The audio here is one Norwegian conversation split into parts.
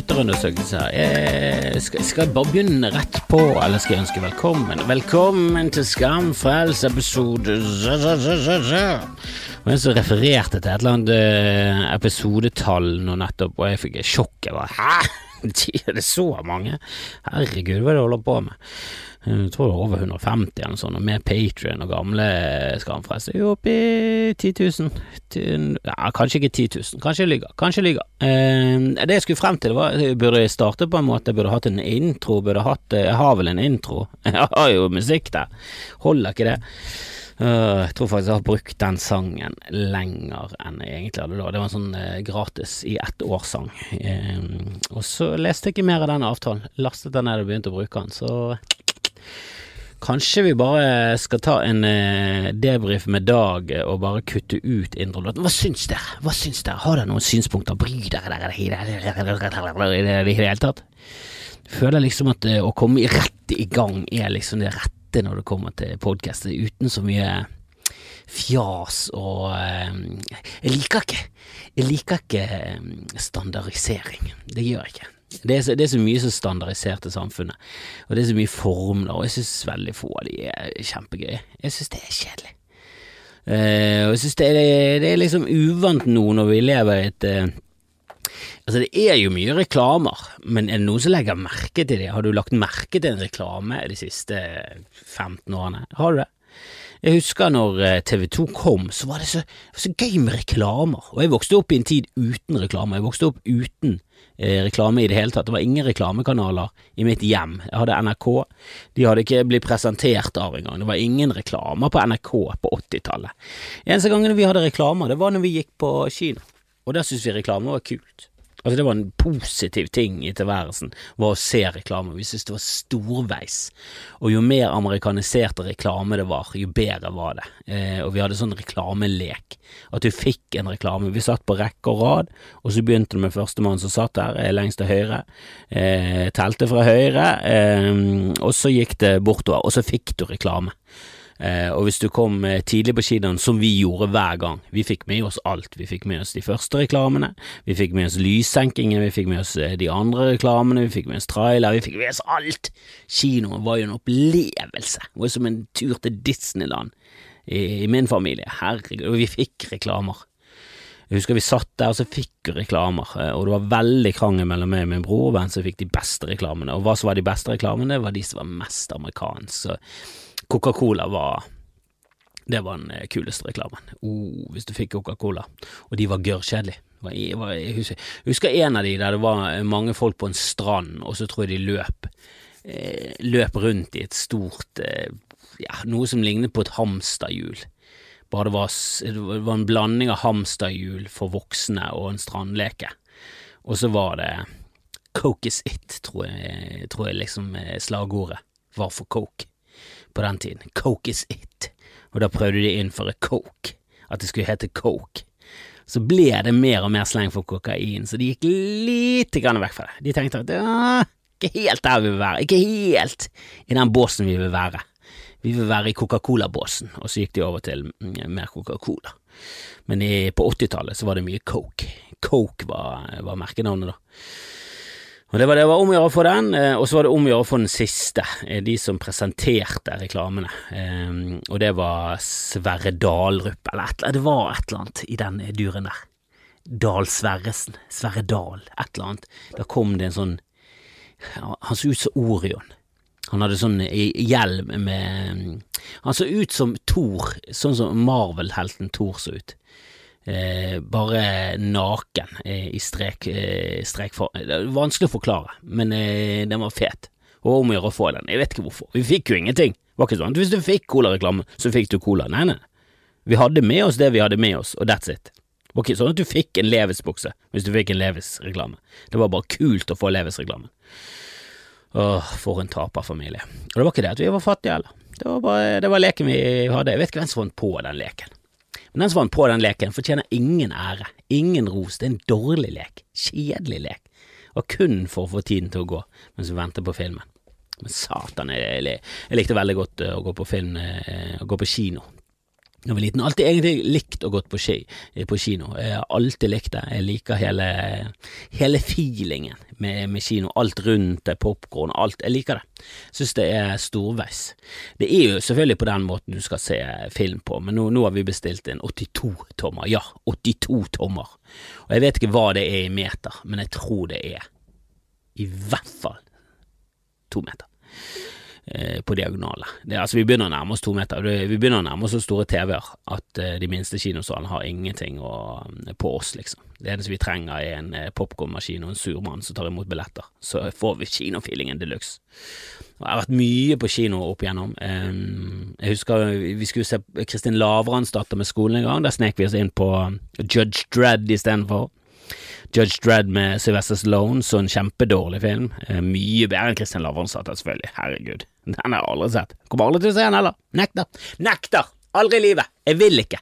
lytterundersøkelse. Jeg skal, skal jeg bare begynne rett på, eller skal jeg ønske velkommen? Velkommen til Skamfrels episode Og en som refererte til et eller annet eh, episodetall nå nettopp, og jeg fikk sjokk. Jeg bare Hæ? Er det så mange? Herregud, hva er det du holder på med? Jeg tror det var over 150 eller noe sånt, og med Patrion og gamle Skamfrelst er jo oppe i 10 000. Til, ja, kanskje ikke 10 000, kanskje jeg lyver. Kanskje jeg lyver. Eh, det jeg skulle frem til, var jeg burde starte på en måte, jeg burde hatt en intro, burde hatt Jeg har vel en intro? Jeg har jo musikk der. Holder ikke det? Jeg tror faktisk jeg har brukt den sangen lenger enn jeg egentlig hadde lov. Det var en sånn gratis i ett år-sang. Og så leste jeg ikke mer av den avtalen. Lastet den ned og begynte å bruke den. Så kanskje vi bare skal ta en uh, debrief med Dag og bare kutte ut introlåten. Hva syns dere? Hva syns dere? Har dere noen synspunkter? Bryr dere dere i det hele tatt? Føler liksom at å komme rett i gang er liksom det rette når det kommer til podkast, uten så mye fjas og Jeg liker ikke Jeg liker ikke standardisering. Det gjør jeg ikke. Det er, så, det er, så, mye som standardisert i samfunnet, og det er så mye formler, og jeg synes veldig få av de er kjempegøye. Jeg synes det er kjedelig. Uh, og jeg synes det det er, liksom uvant nå når vi lever i et uh, Altså, det er jo mye reklamer, men er det noen som legger merke til det? Har du lagt merke til en reklame de siste 15 årene? Har du det? Jeg husker når TV 2 kom, så var det så, så gøy med reklamer, og jeg vokste opp i en tid uten reklame. Jeg vokste opp uten eh, reklame i det hele tatt. Det var ingen reklamekanaler i mitt hjem. Jeg hadde NRK, de hadde ikke blitt presentert av engang. Det var ingen reklamer på NRK på 80-tallet. Eneste gangen vi hadde reklamer, det var når vi gikk på kino, og der syntes vi reklame var kult. Altså Det var en positiv ting i tilværelsen, var å se reklame. Vi syntes det var storveis. Og jo mer amerikanisert reklame det var, jo bedre var det. Eh, og vi hadde sånn reklamelek. At du fikk en reklame. Vi satt på rekke og rad, og så begynte det med førstemann som satt der, eh, lengst til høyre. Eh, telte fra høyre, eh, og så gikk det bortover, og så fikk du reklame. Eh, og hvis du kom eh, tidlig på kinoen, som vi gjorde hver gang, vi fikk med oss alt. Vi fikk med oss de første reklamene, vi fikk med oss lyssenkingen, vi fikk med oss eh, de andre reklamene, vi fikk med oss trailer, vi fikk med oss alt. Kinoen var jo en opplevelse. Det var som en tur til Disneyland i, i min familie. Herregud, vi fikk reklamer. Jeg husker vi satt der, og så fikk vi reklamer, og det var veldig krangel mellom meg og min bror hvem som fikk de beste reklamene. Og hva som var de beste reklamene, var de som var mest amerikanske. Coca-Cola var det var den kuleste reklamen. Oh, hvis du fikk Coca-Cola. Og de var gørrkjedelige. Jeg husker en av de der det var mange folk på en strand, og så tror jeg de løp eh, løp rundt i et stort ja, noe som lignet på et hamsterhjul. Bare det var, det var en blanding av hamsterhjul for voksne og en strandleke. Og så var det Coke is it, tror jeg, tror jeg liksom slagordet var for Coke på den tiden. Coke is it. Og da prøvde de å innføre coke, at det skulle hete coke. Så ble det mer og mer sleng for kokain, så de gikk lite grann vekk fra det. De tenkte at ikke helt der vi vil være, ikke helt i den båsen vi vil være. Vi vil være i Coca-Cola-båsen, og så gikk de over til mer Coca-Cola. Men i, på 80-tallet så var det mye coke. Coke var, var merkenavnet, da. Og Det var det var om å gjøre å få den, og så var det om å gjøre å få den siste, de som presenterte reklamene. Og det var Sverre Dalrup, eller et, det var et eller annet i den duren der. Dahl Sverresen, Sverre Dahl, et eller annet. Da kom det en sånn Han så ut som Orion. Han hadde sånn hjelm med Han så ut som Thor, sånn som Marvel-helten Thor så ut. Eh, bare naken eh, i strek, eh, strekform. Vanskelig å forklare, men eh, den var fet. Og om å gjøre å få den. Jeg vet ikke hvorfor. Vi fikk jo ingenting. Var ikke sånn hvis du fikk colareklame, så fikk du cola. Nei, nei. Vi hadde med oss det vi hadde med oss, og that's it. Var ikke sånn at du fikk en Levis-bukse hvis du fikk en Levis-reklame. Det var bare kult å få Levis-reklame. Åh, for en taperfamilie. Og det var ikke det at vi var fattige heller. Det var bare, det var leken vi hadde. Jeg vet ikke hvem som fant på den leken. Men den som vant på den leken, fortjener ingen ære, ingen ros, det er en dårlig lek, kjedelig lek, og kun for å få tiden til å gå mens vi venter på filmen. Men satan, jeg, jeg likte veldig godt å gå på film, å gå på kino. Jeg var liten. Alltid egentlig likt å gå på, ski, på kino. Jeg har alltid likt det. Jeg liker hele, hele feelingen med, med, kino. Alt rundt det, popkorn, alt. Jeg liker det. Syns det er storveis. Det er jo selvfølgelig på den måten du skal se film på, men nå, nå har vi bestilt en 82-tommer. Ja, 82 tommer. Og jeg vet ikke hva det er i meter, men jeg tror det er i hvert fall to meter. Eh, på diagonale. Det, altså, vi begynner å nærme oss to meter. Vi begynner å nærme oss så store TV-er at uh, de minste kinosalene har ingenting å, på oss, liksom. Det eneste vi trenger er en uh, popkornmaskin og en surmann som tar imot billetter. Så får vi kinofeelingen de luxe. Jeg har vært mye på kino opp igjennom. Jeg husker vi skulle se Kristin Lavransdatter med skolen en gang. Der snek vi oss inn på Judge Dredd istedenfor. Judge Dredd med Sylvester Stallone, så en kjempedårlig film. Eh, mye bedre enn Christian Lavransdatter, selvfølgelig. Herregud. Den har jeg aldri sett. Kommer aldri til å se den heller. Nekter. Nekter! Aldri i livet. Jeg vil ikke.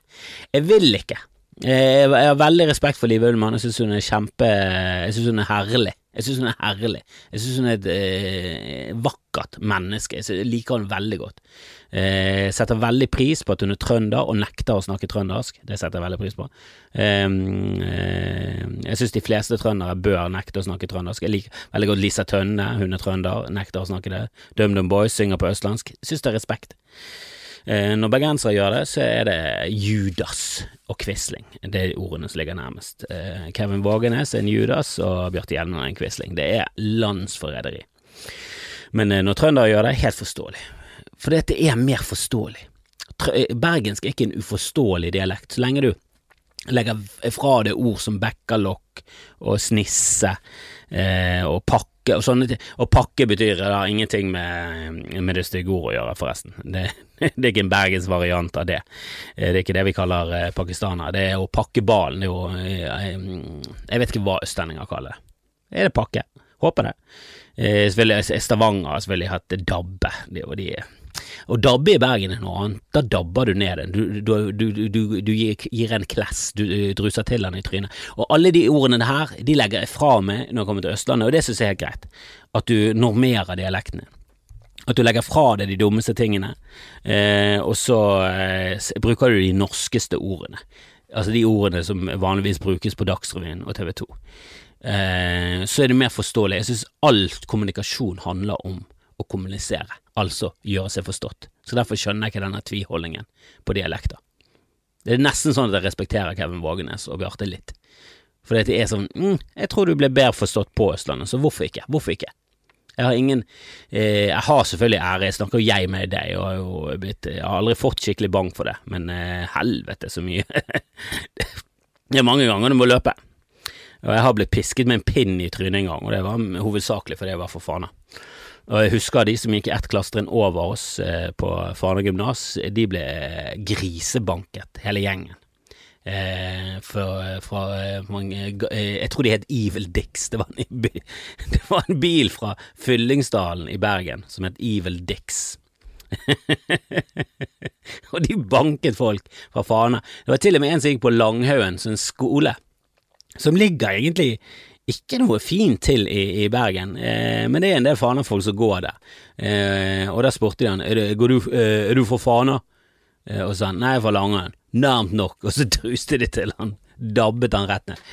Jeg vil ikke. Eh, jeg har veldig respekt for Live Ullmann. Jeg syns hun er kjempe Jeg syns hun er herlig. Jeg syns hun er herlig. Jeg syns hun er et eh, vakkert menneske. Jeg liker hun veldig godt. Eh, setter veldig pris på at hun er trønder og nekter å snakke trøndersk. Det setter jeg veldig pris på. Eh, eh, jeg syns de fleste trøndere bør nekte å snakke trøndersk. Jeg liker veldig godt Lisa Tønne, hun er trønder, nekter å snakke det. DumDum Boys synger på østlandsk. Syns det er respekt. Eh, når bergensere gjør det, så er det Judas og Quisling. Det er ordene som ligger nærmest. Eh, Kevin Vågenes er en Judas, og Bjarte Hjelmen er en Quisling. Det er landsforræderi. Men eh, når trøndere gjør det, helt forståelig. For det er mer forståelig. Bergensk er ikke en uforståelig dialekt. Så lenge du legger fra det ord som bekkalokk og snisse eh, og pakke og sånne ting. Og pakke betyr det har ingenting med, med det stygge ordet å gjøre, forresten. Det, det, er ikke en bergensvariant av det. Eh, det er ikke det vi kaller eh, pakistanere. Det er å pakke ballen. Det er jo jeg, eh, jeg vet ikke hva østlendinger kaller det. Er det pakke? Håper det. Selvfølgelig Stavanger har selvfølgelig hatt dabbe. Det er jo de å dabbe i Bergen er noe annet. Da dabber du ned den. Du, du, du, du gir, gir, en kless, du druser til den i trynet. Og alle de ordene her, de legger jeg fra meg når jeg kommer til Østlandet, og det synes jeg er helt greit. At du normerer dialektene. At du legger fra deg de dummeste tingene, eh, og så eh, bruker du de norskeste ordene. Altså de ordene som vanligvis brukes på Dagsrevyen og TV 2. Eh, så er det mer forståelig. Jeg synes alt kommunikasjon handler om å kommunisere, altså gjøre seg forstått. Så derfor skjønner jeg ikke denne tviholdningen på dialekter. Det er nesten sånn at jeg respekterer Kevin Vågenes og Bjarte litt. For det er sånn mm, Jeg tror du ble bedre forstått på Østlandet, så hvorfor ikke? Hvorfor ikke? Jeg har ingen eh, Jeg har selvfølgelig ære, jeg snakker jo jeg med deg, og jeg, blitt, jeg har aldri fått skikkelig bang for det, men eh, helvete så mye Det er mange ganger du må løpe. Og jeg har blitt pisket med en pinn i trynet en gang, og det var hovedsakelig fordi jeg var for fana. Og jeg husker de som gikk ett klassetrinn over oss eh, på Fana gymnas, de ble grisebanket, hele gjengen. Eh, for, fra mange eh, Jeg tror de het Evil Dicks. Det var, en, det var en bil fra Fyllingsdalen i Bergen som het Evil Dicks. og de banket folk fra Fana. Det var til og med en som gikk på Langhaugen, som en skole, som ligger egentlig ikke noe fint til i, i Bergen, eh, men det er en del Fana-folk som går der. Eh, og da spurte de han er, det, du, eh, er fra Fana, eh, og så sa han nei, fra Langøyen. Nærmt nok, og så druste de til han, dabbet han rett ned.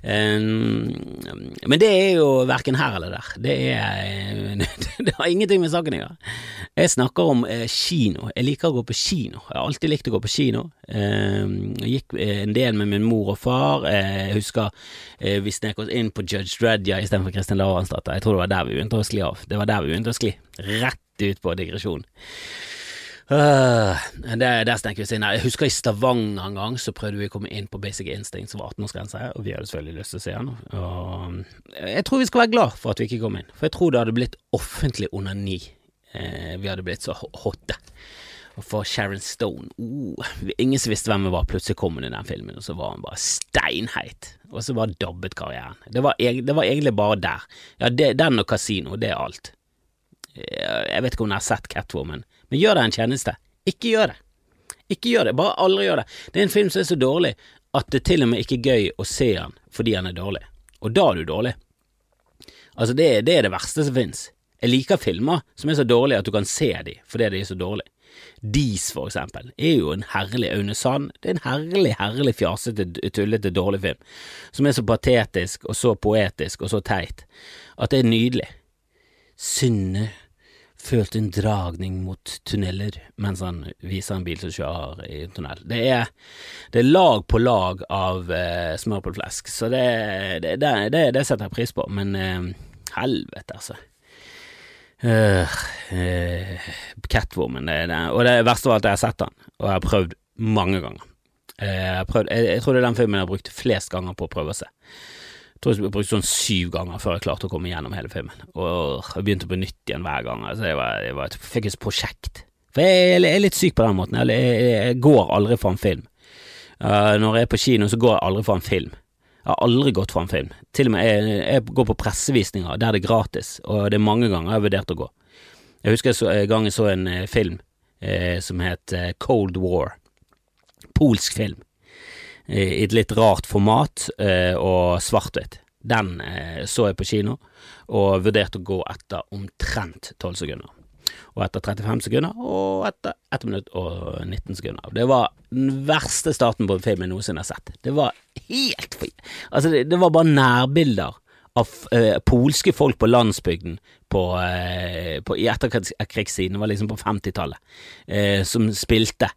Men det er jo verken her eller der. Det, er, det har ingenting med saken å gjøre. Jeg snakker om eh, kino. Jeg liker å gå på kino. Jeg har alltid likt å gå på kino. Jeg gikk eh, en del med min mor og far. Jeg husker eh, vi snek oss inn på Judge Dredja istedenfor Kristin Lavransdatter. Jeg tror det var der vi begynte å skli av. Det var der vi begynte å skli. Rett ut på digresjon. Uh, der snekker vi oss inn. Jeg husker i Stavanger en gang, så prøvde vi å komme inn på Basic Instinct, som var 18-årsgrense, og vi hadde selvfølgelig lyst til å se den. Og jeg tror vi skal være glad for at vi ikke kom inn, for jeg tror det hadde blitt offentlig onani. Uh, vi hadde blitt så hotte. Og for Sharon Stone uh, Ingen som visste hvem hun var, plutselig kom hun i den filmen, og så var hun bare steinheit. Og så bare dabbet karrieren. Det var, det var egentlig bare der. Ja, det, den og Casino, det er alt. Jeg vet ikke om hun har sett Catwoman. Men gjør deg en tjeneste. Ikke gjør det. Ikke gjør det. Bare aldri gjør det. Det er en film som er så dårlig at det til og med ikke er gøy å se den fordi den er dårlig. Og da er du dårlig. Altså, det, det er det verste som fins. Jeg liker filmer som er så dårlige at du kan se dem fordi de er så dårlige. Dis, for eksempel, er jo en herlig Aune Sand. Det er en herlig, herlig fjasete, tullete, dårlig film, som er så patetisk og så poetisk og så teit at det er nydelig. Synne følte en dragning mot tunneler mens han viser en bil som kjører i en tunnel. Det er, det er lag på lag av eh, smør på flesk, så det, det, det, setter jeg pris på, men eh, helvete, altså. Uh, uh, Catwoman, og det verste av alt, jeg har sett den, og jeg har prøvd mange ganger. Jeg, prøvd, jeg, jeg tror det er den filmen jeg har brukt flest ganger på å prøve å se. Jeg tror jeg brukte sånn syv ganger før jeg klarte å komme gjennom hele filmen. Og jeg begynte på nytt igjen hver gang. Altså, jeg, var, jeg, var, jeg fikk et prosjekt. For jeg, er litt syk på den måten. Jeg, går aldri for en film. Uh, når jeg er på kino, så går jeg aldri for en film. Jeg har aldri gått for en film. Til og med jeg, jeg går på pressevisninger der det er gratis, og det er mange ganger jeg har vurdert å gå. Jeg husker en gang jeg så en eh, film eh, som het eh, Cold War. Polsk film i et litt rart format eh, og svart-hvitt. Den eh, så jeg på kino, og vurderte å gå etter omtrent 12 sekunder. Og etter 35 sekunder, og etter 1 minutt og 19 sekunder. Det var den verste starten på en film jeg noensinne har sett. Det var helt fri. Altså, det, det var bare nærbilder av eh, polske folk på landsbygden på, eh, på, i etterkrigstiden, det var liksom på 50-tallet, eh, som spilte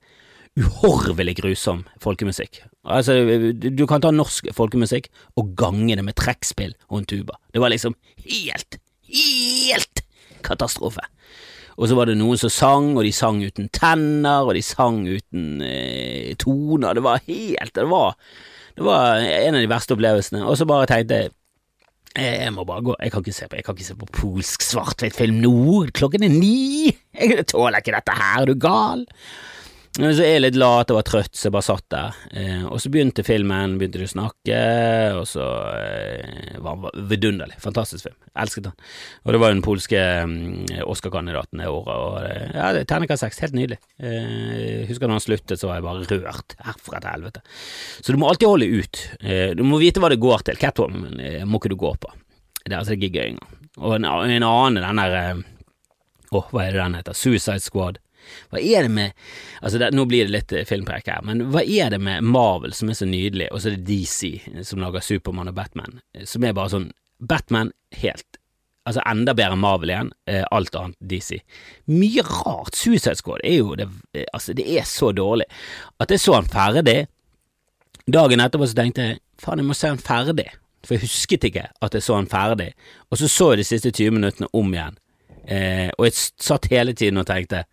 uhorvelig grusom folkemusikk. Altså, du kan ta norsk folkemusikk og gange det med trekkspill og en tuba. Det var liksom helt, helt katastrofe. Og så var det noen som sang, og de sang uten tenner, og de sang uten eh, toner. Det var helt Det var, det var en av de verste opplevelsene. Og så bare tenkte jeg jeg må bare gå, jeg kan ikke se på, jeg kan ikke se på polsk svart-hvitt-film nå, klokken er ni, jeg tåler ikke dette her, er du gal? Men så er jeg litt lat og var trøtt, så jeg bare satt der. Eh, og så begynte filmen, begynte de å snakke, og så eh, var den vidunderlig. Fantastisk film. Elsket den. Og det var jo den polske um, Oscar-kandidaten det året, og eh, ja, er terningkast seks. Helt nydelig. Eh, husker da han sluttet, så var jeg bare rørt. Herfra til helvete. Så du må alltid holde ut. Eh, du må vite hva det går til. Catwoman eh, må ikke du gå på. Det er altså gøy engang. Og en, en annen, den der eh, Åh, oh, hva er det den heter? Suicide Squad. Hva er det med Altså, det, nå blir det litt filmprekk filmpreik her, men hva er det med Marvel som er så nydelig, og så er det DC som lager Supermann og Batman, eh, som er bare sånn Batman helt Altså enda bedre enn Marvel igjen, eh, alt annet DC. Mye rart. Suicide Squad er jo det Altså, det er så dårlig at jeg så han ferdig. Dagen etterpå så tenkte jeg faen, jeg må se han ferdig, for jeg husket ikke at jeg så han ferdig, og så så jeg de siste 20 minuttene om igjen, eh, og jeg satt hele tiden og tenkte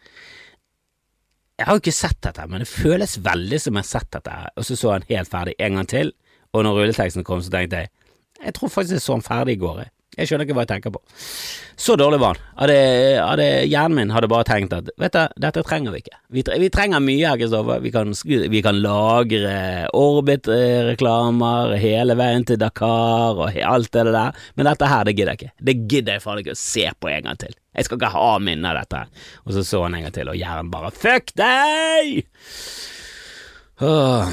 jeg har jo ikke sett dette, men det føles veldig som jeg har sett dette, og så så han helt ferdig en gang til, og når rulleteksten kom, så tenkte jeg jeg tror faktisk jeg så han ferdig i går, jeg. Jeg skjønner ikke hva jeg tenker på. Så dårlig var han. Hadde, hadde hjernen min hadde bare tenkt at vet du, dette trenger vi ikke. Vi, tre, vi trenger mye her. Vi, vi, kan lagre Orbit-reklamer hele veien til Dakar og alt det der, men dette her, det gidder jeg ikke. Det gidder jeg faen ikke å se på en gang til. Jeg skal ikke ha minne av dette. Og så så han en gang til, og hjernen bare fuck deg! Åh,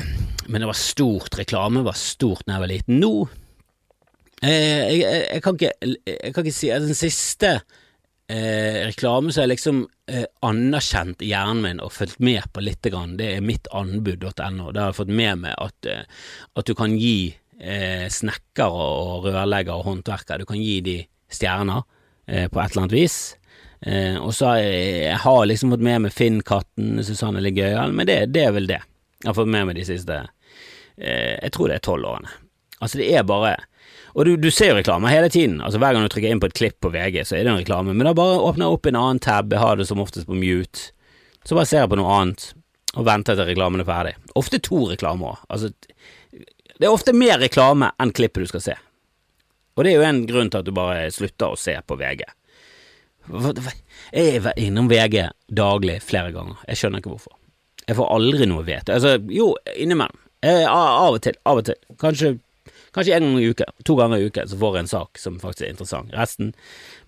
men det var stort. Reklame var stort da jeg var liten. Nå jeg, jeg, jeg, kan ikke, jeg, kan ikke, si at den siste eh, reklame som jeg liksom eh, anerkjent i hjernen min og fulgt med på lite grann, det er mittanbud.no. Der har jeg fått med meg at, eh, at du kan gi eh, snekkere og rørleggere og håndverkere, du kan gi de stjerner eh, på et eller annet vis. Eh, og så har jeg, jeg har liksom fått med meg Finn-katten, Susanne han er litt gøyal, men det, det, er vel det. Jeg har fått med meg de siste Jeg tror det er tolv årene. Altså, det er bare og du, du ser jo reklamer hele tiden. Altså Hver gang du trykker inn på et klipp på VG, så er det en reklame. Men da bare åpner jeg opp en annen tab, jeg har det som oftest på mute. Så bare ser jeg på noe annet, og venter til reklamen er ferdig. Ofte to reklamer òg. Altså, det er ofte mer reklame enn klippet du skal se. Og det er jo en grunn til at du bare slutter å se på VG. Jeg er innom VG daglig flere ganger. Jeg skjønner ikke hvorfor. Jeg får aldri noe vete. Altså, jo, innimellom. Av og til. Av og til. Kanskje Kanskje en gang i uke, to ganger i uke, så får jeg en sak som faktisk er interessant. Resten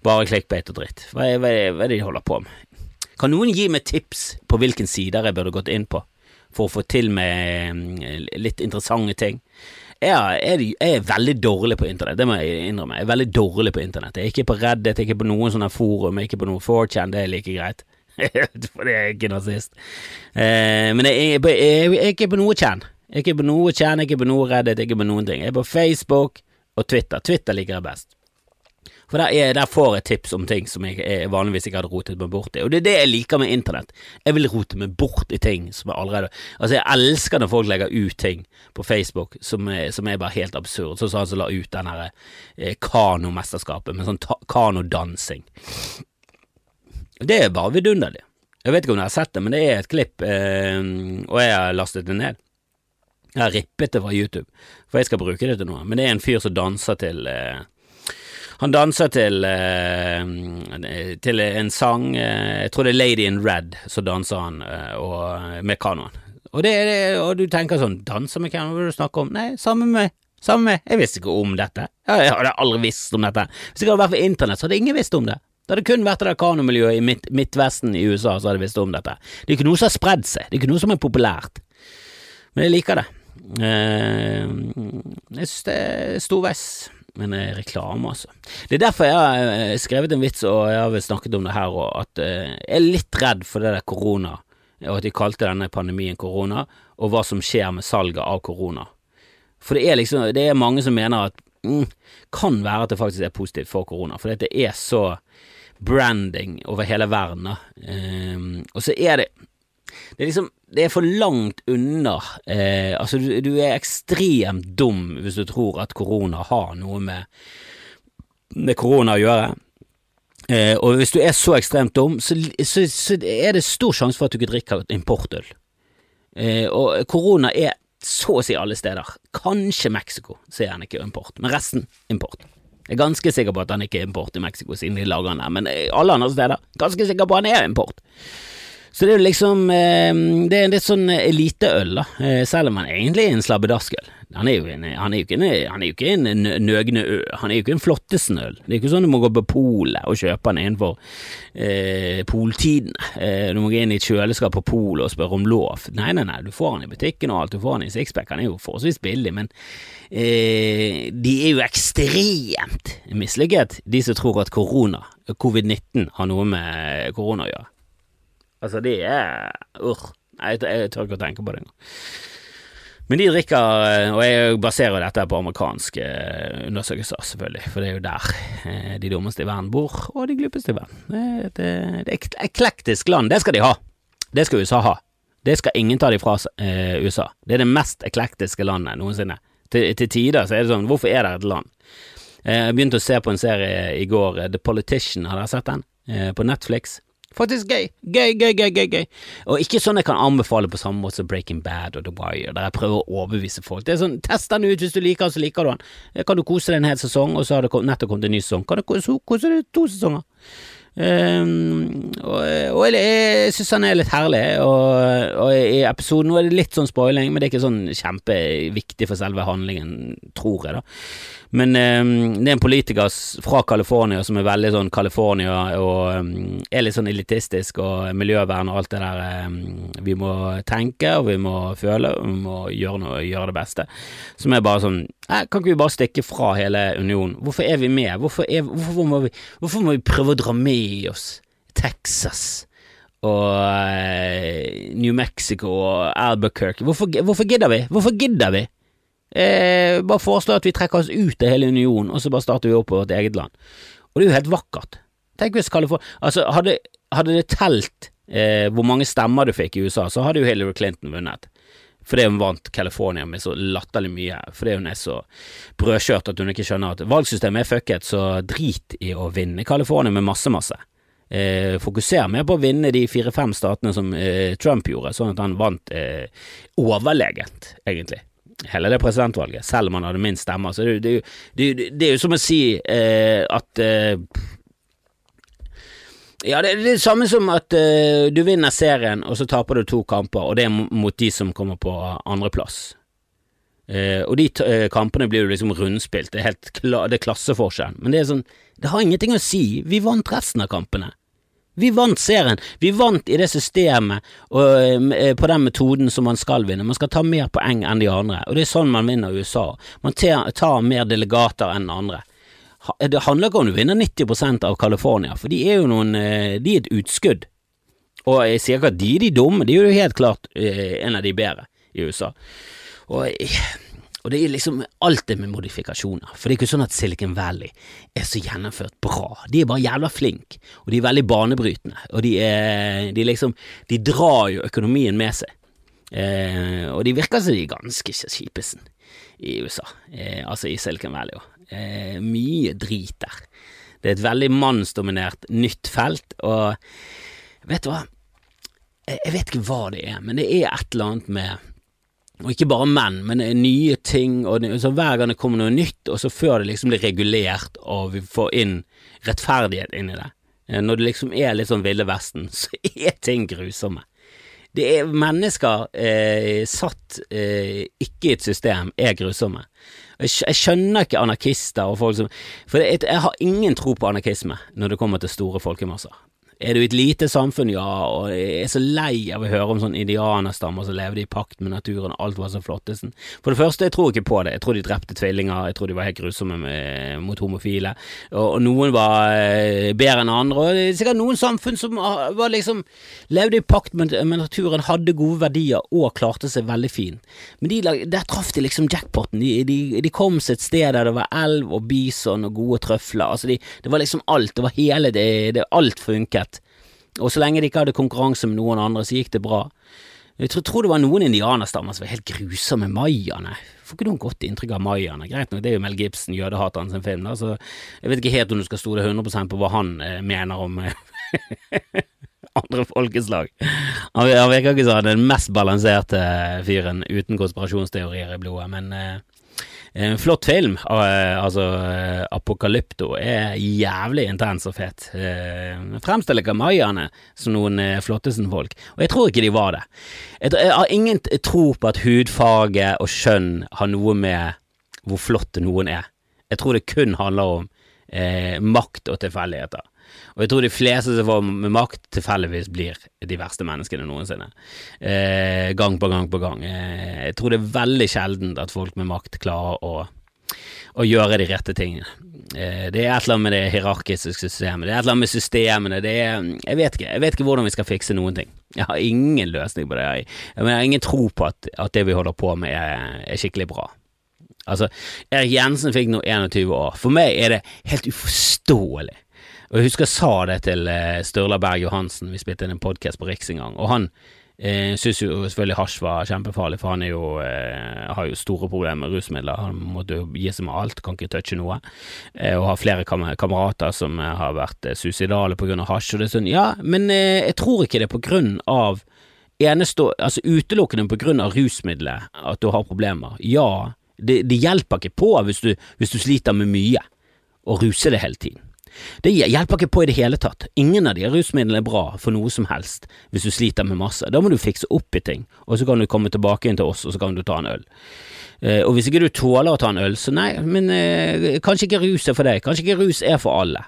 bare clickbait og dritt. Hva er, hva, er, hva er det de holder på med? Kan noen gi meg tips på hvilken sider jeg burde gått inn på for å få til med mm, litt interessante ting? Jeg er, jeg er, veldig dårlig på internett, det må jeg innrømme. Jeg er veldig dårlig på internett. Jeg er ikke på Reddit, jeg er ikke på noen sånne forum, jeg er ikke på noe 4chan, det er like greit. For det er ikke nazist. Eh, men jeg, jeg, jeg, jeg er ikke på noe kjenn. Jeg ikke på noe jeg er ikke på noe Reddit, jeg ikke på noen ting. Jeg er på Facebook og Twitter. Twitter liker jeg best. For der, er, der, får jeg tips om ting som jeg vanligvis ikke hadde rotet meg bort i. Og det er det jeg liker med internett. Jeg vil rote meg bort i ting som jeg allerede Altså, jeg elsker når folk legger ut ting på Facebook som er, som er bare helt absurd. Sånn som han som la ut den herre eh, kanomesterskapet med sånn kanodansing. Det er bare vidunderlig. Jeg vet ikke om dere har sett det, men det er et klipp, eh, og jeg har lastet det ned. Jeg har rippet det fra YouTube, for jeg skal bruke det til noe. Men det er en fyr som danser til eh, Han danser til eh, til en sang eh, Jeg tror det er Lady in Red, så danser han eh, og, med kanoen. Og, det, det, og du tenker sånn Danser med kanoen, hva er du snakker om? Nei, sammen med. Sammen med Jeg visste ikke om dette. Jeg hadde aldri visst om dette. Hvis det hadde vært for internett, så hadde ingen visst om det. Det hadde kun vært det kanomiljøet i midt, Midtvesten i USA som hadde visst om dette. Det er ikke noe som har spredd seg, det er ikke noe som er populært. Men jeg liker det. Eh, jeg synes det er stor veis men det er reklame, altså. Det er derfor jeg har eh, skrevet en vits, og jeg har vel snakket om det her òg, at eh, jeg er litt redd for det der korona, og at de kalte denne pandemien korona, og hva som skjer med salget av korona. For det er liksom, det er mange som mener at mm, kan være at det faktisk er positivt for korona, for det er så branding over hele verden. Um, og så er det det er liksom Det er for langt unna. Eh, altså, du, du, er ekstremt dum hvis du tror at korona har noe med, med korona å gjøre. Eh, og hvis du er så ekstremt dum, så, så, så, er det stor sjanse for at du ikke drikker importøl. Eh, og korona er så å si alle steder. Kanskje Mexico, sier han ikke import, men resten import. Jeg er ganske sikker på at han ikke er import i Mexico, siden de lager han der, men alle andre steder ganske sikker på at han er import. Så det er jo liksom eh, Det er en litt sånn eliteøl, da, eh, selv om han egentlig er en slabbedaskøl. Han er jo, en, han er jo ikke en, han er jo ikke en nøgne ø, han er jo ikke en flottesen-øl. Det er ikke sånn du må gå på polet og kjøpe den innenfor eh, poltiden. Eh, du må gå inn i et kjøleskap på polet og spørre om lov. Nei, nei, nei, du får den i butikken og alt, du får den i sixpack. Han er jo forholdsvis billig, men eh, de er jo ekstremt mislykket, de som tror at korona, covid-19, har noe med korona å gjøre. Altså, det er Urr. Jeg, jeg tør ikke å tenke på det engang. Men de drikker, eh, og jeg baserer dette på amerikanske eh, undersøkelser, selvfølgelig, for det er jo der eh, de dummeste i verden bor, og de glupeste i verden. Det, er et eklektisk land, det skal de ha. Det skal USA ha. Det skal ingen ta de fra eh, USA. Det er det mest eklektiske landet noensinne. Til, til tider så er det sånn, hvorfor er det et land? Jeg begynte å se på en serie i går, The Politician, har dere sett den? På Netflix. Faktisk gøy. Gøy, gøy, gøy, gøy. gøy. Og ikke sånn jeg kan anbefale på samme måte som Breaking Bad og The Wire, der jeg prøver å overbevise folk. Det er sånn, Test den ut hvis du liker den, så liker du den. Kan du kose deg en hel sesong, og så har det nettopp kommet en ny sesong. Kan du kose deg to sesonger? Um, og, og, jeg, jeg syns han er litt herlig, og, og, i episoden nå er det litt sånn spoiling, men det er ikke sånn kjempeviktig for selve handlingen, tror jeg, da. Men um, det er en politiker fra California som er veldig sånn California og um, er litt sånn elitistisk og miljøvern og alt det der. Vi må tenke, og vi må føle, og vi må gjøre noe, gjøre det beste. Som er bare sånn Kan ikke vi bare stikke fra hele unionen? Hvorfor er vi med? Hvorfor, er, hvorfor, må, vi, hvorfor må vi prøve å dra med oss Texas? og uh, New Mexico og Albuquerque. Hvorfor, hvorfor gidder vi? Hvorfor gidder vi? Eh, bare foreslå at vi trekker oss ut av hele unionen, og så bare starter vi opp på vårt eget land. Og det er jo helt vakkert. Tenk hvis California Altså, hadde, hadde det telt eh, hvor mange stemmer du fikk i USA, så hadde jo Hillary Clinton vunnet. Fordi hun vant California med så latterlig mye. Fordi hun er så brødkjørt at hun ikke skjønner at valgsystemet er fucket, så drit i å vinne California med masse, masse. Eh, fokuser mer på å vinne de fire-fem statene som eh, Trump gjorde, sånn at han vant eh, overlegent, egentlig hele det presidentvalget, selv om han hadde minst stemmer. Så det, det, det, det er jo som å si eh, at eh, ja, det er det samme som at uh, du vinner serien, og så taper du to kamper, og det er mot de som kommer på andreplass. Uh, og de uh, kampene blir jo liksom rundspilt, det er helt kla det er klasseforskjell, men det er sånn, det har ingenting å si, vi vant resten av kampene. Vi vant serien. Vi vant i det systemet og eh, på den metoden som man skal vinne. Man skal ta mer poeng enn de andre, og det er sånn man vinner USA. Man tar mer delegater enn andre. Det handler ikke om du vinner 90% av California, for de er jo noen eh, De er et utskudd. Og jeg sier ikke at de er de dumme, de er jo helt klart eh, en av de bedre i USA. Og, og det er liksom alt det med modifikasjoner, for det er ikke sånn at Silicon Valley er så gjennomført bra. De er bare jævla flinke, og de er veldig banebrytende, og de er de liksom De drar jo økonomien med seg. Eh, og de virker som de er ganske kjipesen i USA, eh, altså i Silicon Valley òg. Eh, mye drit der. Det er et veldig mannsdominert nytt felt, og vet du hva, jeg, vet ikke hva det er, men det er et eller annet med og ikke bare menn, men nye ting, og så hver gang det kommer noe nytt, og så før det liksom blir regulert og vi får inn rettferdighet inn i det, eh, når det liksom er litt sånn Ville Vesten, så er ting grusomme. Det er mennesker eh, satt eh, ikke i et system, er grusomme. Jeg, skjønner ikke anarkister og folk som For jeg, jeg har ingen tro på anarkisme når det kommer til store folkemasser. Er du i et lite samfunn, ja, og jeg er så lei av å høre om sånne indianerstammer som levde i pakt med naturen, alt var så flottesen. For det første, jeg tror ikke på det. Jeg tror de drepte tvillinger, jeg tror de var helt grusomme med, mot homofile, og, og, noen var eh, bedre enn andre, og det er sikkert noen samfunn som var liksom levde i pakt med, med naturen, hadde gode verdier og klarte seg veldig fint. Men de, der traff de liksom jackpoten. De, de, de, kom seg et sted der det var elv og bison og gode trøfler. Altså, de, det var liksom alt. Det var hele det, det alt funket. Og så lenge de ikke hadde konkurranse med noen andre, så gikk det bra. Jeg tror, tror det var noen indianerstammer som var helt grusomme. Mayaene. Får ikke noe godt inntrykk av mayaene. Greit nok, det er jo Mel Gibson, jødehateren sin film, da, så jeg vet ikke helt om du skal stole 100% på hva han eh, mener om eh, andre folkeslag. Han, virker ikke som den mest balanserte fyren uten konspirasjonsteorier i blodet, men eh, en flott film. Eh, altså, eh, Apokalypto er jævlig intens og fet. Eh, fremstiller ikke mayaene som noen flottesen-folk, og jeg tror ikke de var det. Jeg har ingen tro på at hudfarge og skjønn har noe med hvor flott noen er. Jeg tror det kun handler om eh, makt og tilfeldigheter. Og jeg tror de fleste som får med makt, tilfeldigvis blir de verste menneskene noensinne. Eh, gang på gang på gang. Eh, jeg tror det er veldig sjeldent at folk med makt klarer å, å gjøre de rette tingene. Eh, det er et eller annet med det hierarkiske systemet, det er et eller annet med systemene, det er Jeg vet ikke, jeg vet ikke hvordan vi skal fikse noen ting. Jeg har ingen løsning på det. Jeg, jeg har ingen tro på at, at, det vi holder på med, er, er skikkelig bra. Altså, Erik Jensen fikk nå 21 år. For meg er det helt uforståelig og Jeg husker jeg sa det til eh, Sturla Berg Johansen, vi spilte inn en podkast på Riks en gang, og han eh, syntes jo selvfølgelig hasj var kjempefarlig, for han jo, eh, har jo store problemer med rusmidler. Han måtte jo gi seg med alt, kan ikke touche noe, eh, og har flere kam kamerater som eh, har vært eh, suicidale av hasj. Og det er sånn, ja, men eh, jeg tror ikke det er på grunn av altså utelukkende på grunn av rusmiddelet at du har problemer. Ja, det, det hjelper ikke på hvis du, hvis du sliter med mye, å ruse det hele tiden. Det hjelper ikke på i det hele tatt. Ingen av de rusmidlene er bra for noe som helst hvis du sliter med masse. Da må du fikse opp i ting, og så kan du komme tilbake inn til oss, og så kan du ta en øl. Eh, og hvis ikke du tåler å ta en øl, så nei, men eh, kanskje ikke rus er for deg. Kanskje ikke rus er for alle.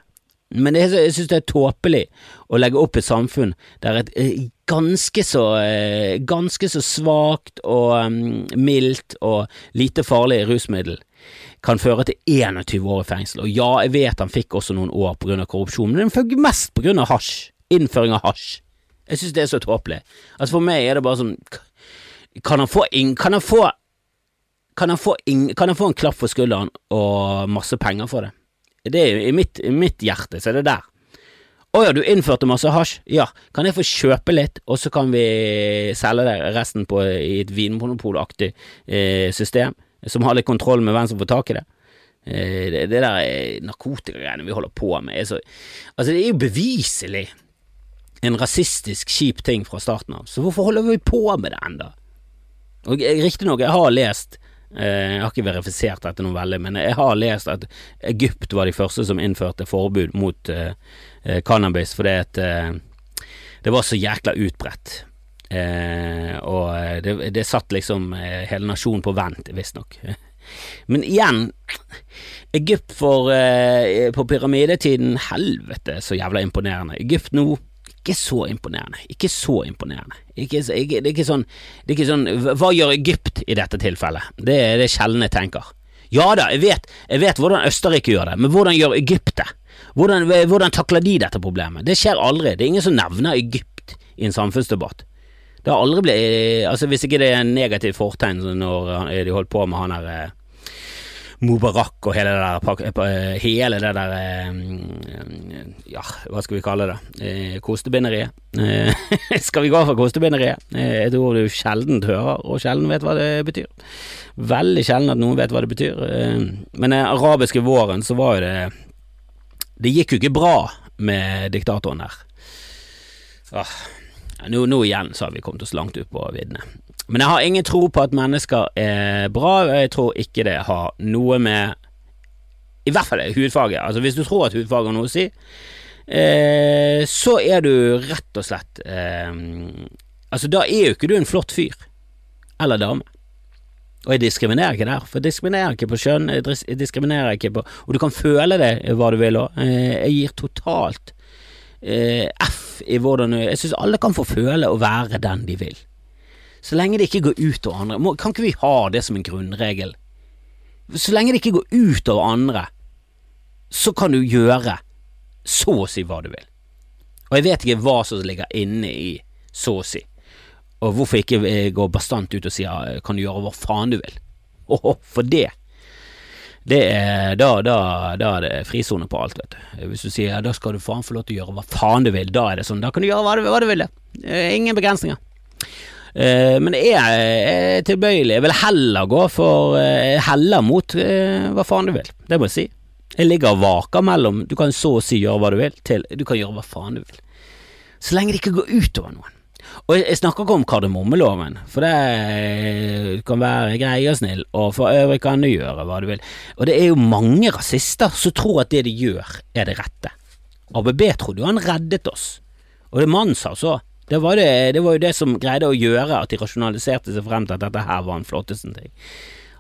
Men jeg, jeg synes det er tåpelig å legge opp et samfunn der et eh, ganske så, eh, ganske så svakt og um, mildt og lite farlig rusmiddel kan føre til 21 år i fengsel. Og ja, jeg vet han fikk også noen år av korrupsjon, men den fikk mest av hasj. Innføring av hasj. Jeg synes det er så tåpelig. Altså For meg er det bare sånn Kan han få inn Kan han få kan han, få inn, kan han få en klapp for skulderen og masse penger for det? Det er I mitt, i mitt hjerte så er det der. Å ja, du innførte masse hasj? Ja, kan jeg få kjøpe litt, og så kan vi selge det resten på i et vinmonopolaktig eh, system? Som har litt kontroll med hvem som får tak i det. Eh, det, det der narkotikagreiene vi holder på med, så Altså, det er jo beviselig en rasistisk, kjip ting fra starten av, så hvorfor holder vi på med det enda? Og Riktignok, jeg har lest eh, jeg har ikke verifisert dette noe veldig, men jeg har lest at Egypt var de første som innførte forbud mot uh, cannabis fordi at uh, det var så jækla utbredt. Eh, og det, det, satt liksom eh, hele nasjonen på vent, visstnok. Men igjen, Egypt for eh, på pyramidetiden, helvete så jævla imponerende. Egypt nå, ikke så imponerende. Ikke så imponerende. Ikke, ikke, det, er ikke sånn, det er ikke sånn Hva gjør Egypt i dette tilfellet? Det er det sjelden jeg tenker. Ja da, jeg vet, jeg vet hvordan Østerrike gjør det, men hvordan gjør Egypt det? Hvordan, hvordan takler de dette problemet? Det skjer aldri. Det er ingen som nevner Egypt i en samfunnsdebatt. Det har aldri blitt Altså, hvis ikke det er en negativ fortegn når de holdt på med han der eh, Mubarak og hele det der Hele det der Ja, hva skal vi kalle det? Eh, kostebinderiet. skal vi gå for kostebinderiet? Et ord du sjelden hører, og sjelden vet hva det betyr. Veldig sjelden at noen vet hva det betyr. Men den arabiske våren, så var jo det Det gikk jo ikke bra med diktatoren der. Ah, nå, nå, igjen så har vi kommet oss langt ut på viddene. Men jeg har ingen tro på at mennesker er bra, og jeg tror ikke det har noe med I hvert fall hudfarge. Altså Hvis du tror at hudfarge har noe å si, eh, så er du rett og slett eh, Altså Da er jo ikke du en flott fyr eller dame. Og jeg diskriminerer ikke der, for jeg diskriminerer ikke på kjønn, jeg diskriminerer ikke på Og du kan føle det hva du vil òg. Eh, jeg gir totalt eh, i hvordan Jeg syns alle kan få føle å være den de vil. Så lenge det ikke går ut over andre. Må, kan ikke vi ha det som en grunnregel? Så lenge det ikke går ut over andre, så kan du gjøre så å si hva du vil. Og jeg vet ikke hva som ligger inne i så å si, og hvorfor ikke gå bastant ut og si ja, kan du gjøre hva faen du vil. Åh, for det det er, da, da, da er det frisone på alt, vet du. Hvis du sier ja, da skal du faen få lov til å gjøre hva faen du vil, da er det sånn, da kan du gjøre hva du, hva du vil. Ingen begrensninger. Uh, men jeg er tilbøyelig. Jeg vil heller gå for uh, Heller mot uh, hva faen du vil. Det må jeg si. Jeg ligger og vaker mellom Du kan så å si gjøre hva du vil, til du kan gjøre hva faen du vil. Så lenge det ikke går utover noen. Og jeg, snakker ikke om kardemommeloven, for det kan være grei og snill, og for øvrig kan du gjøre hva du vil. Og det er jo mange rasister som tror at det de gjør, er det rette. ABB trodde jo han reddet oss, og det Manns altså. Det var, det, det var jo det som greide å gjøre at de rasjonaliserte seg frem til at dette her var en flotteste ting.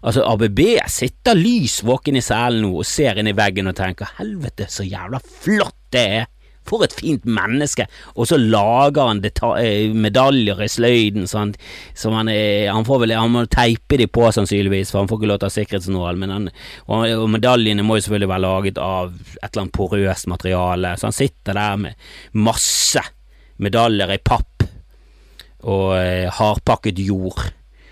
Altså, ABB sitter lys våken i selen nå og ser inn i veggen og tenker helvete så jævla flott det er for et fint menneske! Og så lager han eh, medaljer i sløyden, sånn, så han, han, får vel Han må teipe de på, sannsynligvis, for han får ikke lov til å ha sikkerhetsnål. Og, og, medaljene må jo selvfølgelig være laget av et eller annet porøst materiale, så han sitter der med masse medaljer i papp og eh, hardpakket jord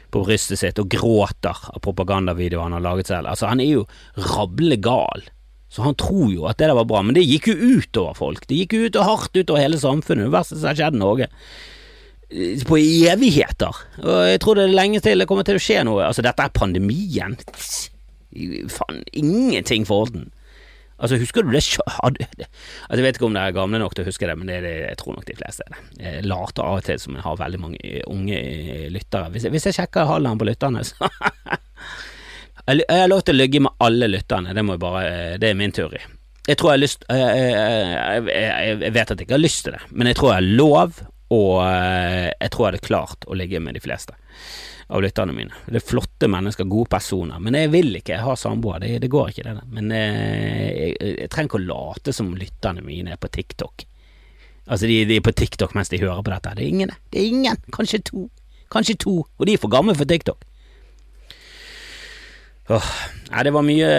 på brystet sitt og gråter av propagandavideoer han har laget selv. Altså, han er jo rablende gal. Så han tror jo at det der var bra, men det gikk jo utover folk. Det gikk jo ut og hardt utover hele samfunnet, det verste som har skjedd Norge. På evigheter. Og jeg tror det er lenge til det kommer til å skje noe. Altså, dette er pandemien. Faen, ingenting for den. Altså, husker du det altså, Jeg vet ikke om dere er gamle nok til å huske det, men det, det, jeg tror nok de fleste er det. Jeg later av og til som jeg har veldig mange unge lyttere. Hvis jeg, hvis jeg sjekker halvdelen på lytterne, så Jeg har lov til å ligge med alle lytterne, det, bare, det er min teori. Jeg tror jeg har lyst jeg, jeg, jeg, vet at jeg ikke har lyst til det, men jeg tror jeg har lov, og eh, jeg tror jeg hadde klart å ligge med de fleste av lytterne mine. Det er flotte mennesker, gode personer, men jeg vil ikke ha samboer, det, det, går ikke det. Men eh, jeg, jeg, trenger ikke å late som lytterne mine er på TikTok. Altså, de, de, er på TikTok mens de hører på dette. Det er ingen, det er ingen, kanskje to, kanskje to, og de er for gamle for TikTok. Åh, nei, det var mye,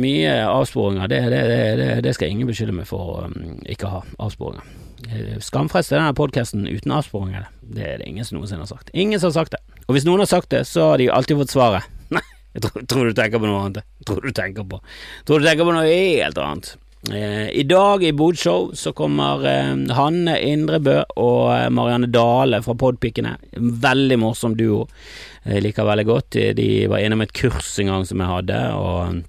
mye avsporinger. Det, det, det, det, skal ingen beskylde meg for å um, ikke ha avsporinger. Eh, Skamfrelst er denne podkasten uten avsporinger. Det er det ingen som noensinne har sagt. Ingen som har sagt det. Og hvis noen har sagt det, så har de alltid fått svaret. Nei, jeg tror, tror, du tenker på noe annet. Tror du tenker på Tror du tenker på noe helt annet. Eh, I dag i Bodshow så kommer eh, Hanne Indrebø og eh, Marianne Dale fra Podpikene. Veldig morsom duo. Jeg liker veldig godt. De var innom et kurs en gang som jeg hadde, og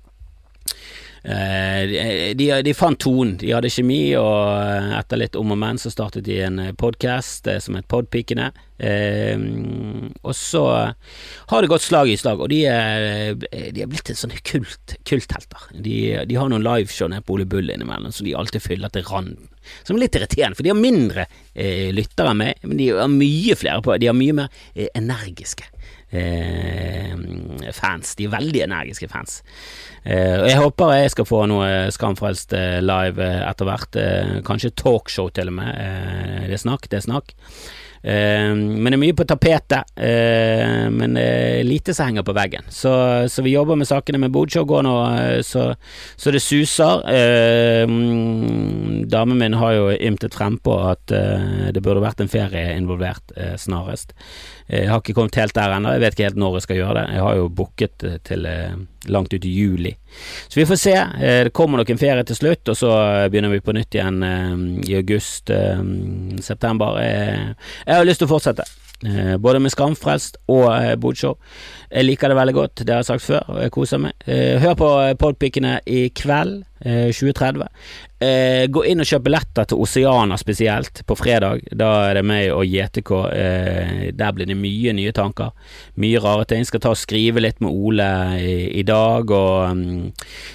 de, de, de, fant tonen. De hadde kjemi, og etter litt om og men så startet de en podkast som het Podpikene. Eh, og så har det gått slag i slag, og de er, de er blitt en sånn kult, kulthelter. De, de, har noen liveshow nede på Ole Bull innimellom, så de alltid fyller til randen. Som er litt irriterende, for de har mindre eh, lyttere enn meg, men de har mye flere på. De har mye mer eh, energiske eh, fans. De er veldig energiske fans. Eh, og Jeg håper jeg skal få noe Skamfrelst eh, live eh, etter hvert. Eh, kanskje talkshow til og med. det er snakk, det er snakk. Eh, men det er mye på tapetet, eh, men lite som henger på veggen. Så, så vi jobber med sakene med bodshow går nå eh, så, så, det suser. damen min har jo ymtet frempå at det burde vært en ferie involvert snarest. Jeg har ikke kommet helt der ennå, jeg vet ikke helt når jeg skal gjøre det. Jeg har jo booket til langt ut i juli. Så vi får se. Det kommer nok en ferie til slutt, og så begynner vi på nytt igjen i august-september. Jeg har lyst til å fortsette. Eh, både med Skamfrelst og eh, Bodshow. Jeg liker det veldig godt, det har jeg sagt før, og jeg koser meg. Eh, hør på Podpikene i kveld, 2030. Gå inn og kjøp billetter til Oceana spesielt, på fredag. Da er det meg og JTK. Der blir det mye nye tanker. Mye rare ting. Skal ta og skrive litt med Ole i dag og um,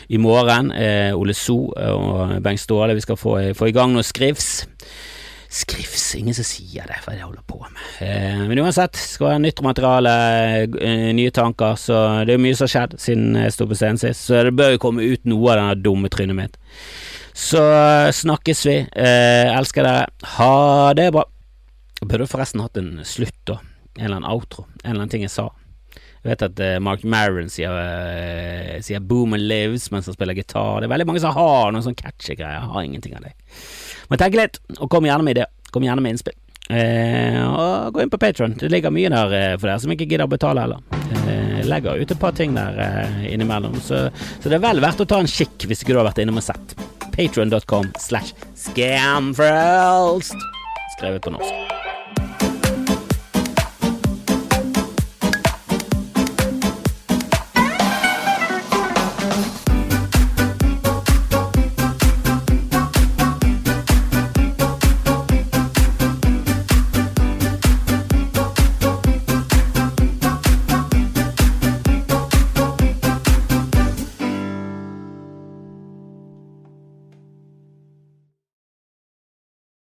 i morgen. Ole So og Bengt Ståle. Vi skal få, få i gang noe skrivs. Skrifs, ingen som sier det, hva jeg holder på med. Eh, men uansett, skal være nytt materiale, eh, nye tanker, så det er mye som har skjedd siden jeg sto på scenen sist, så det bør jo komme ut noe av denne dumme trynet mitt. Så eh, snakkes vi. Eh, elsker dere. Ha det bra. Jeg burde forresten hatt en slutt, da. En eller annen outro. En eller annen ting jeg sa. Jeg vet at uh, Mark Maron sier, uh, sier 'Boom and Lives' mens han spiller gitar. Det er veldig mange som har noen sånn catchy greier. Jeg har ingenting av det. Men tenk litt, og kom gjerne med ideer. Kom gjerne med innspill. Eh, og gå inn på Patron. Det ligger mye der eh, for dere som ikke gidder å betale heller. Eh, legger ut et par ting der eh, innimellom, så, så, det er vel verdt å ta en kikk hvis ikke du har vært innom og sett. Patron.com slash scamfrelst. Skrevet på norsk.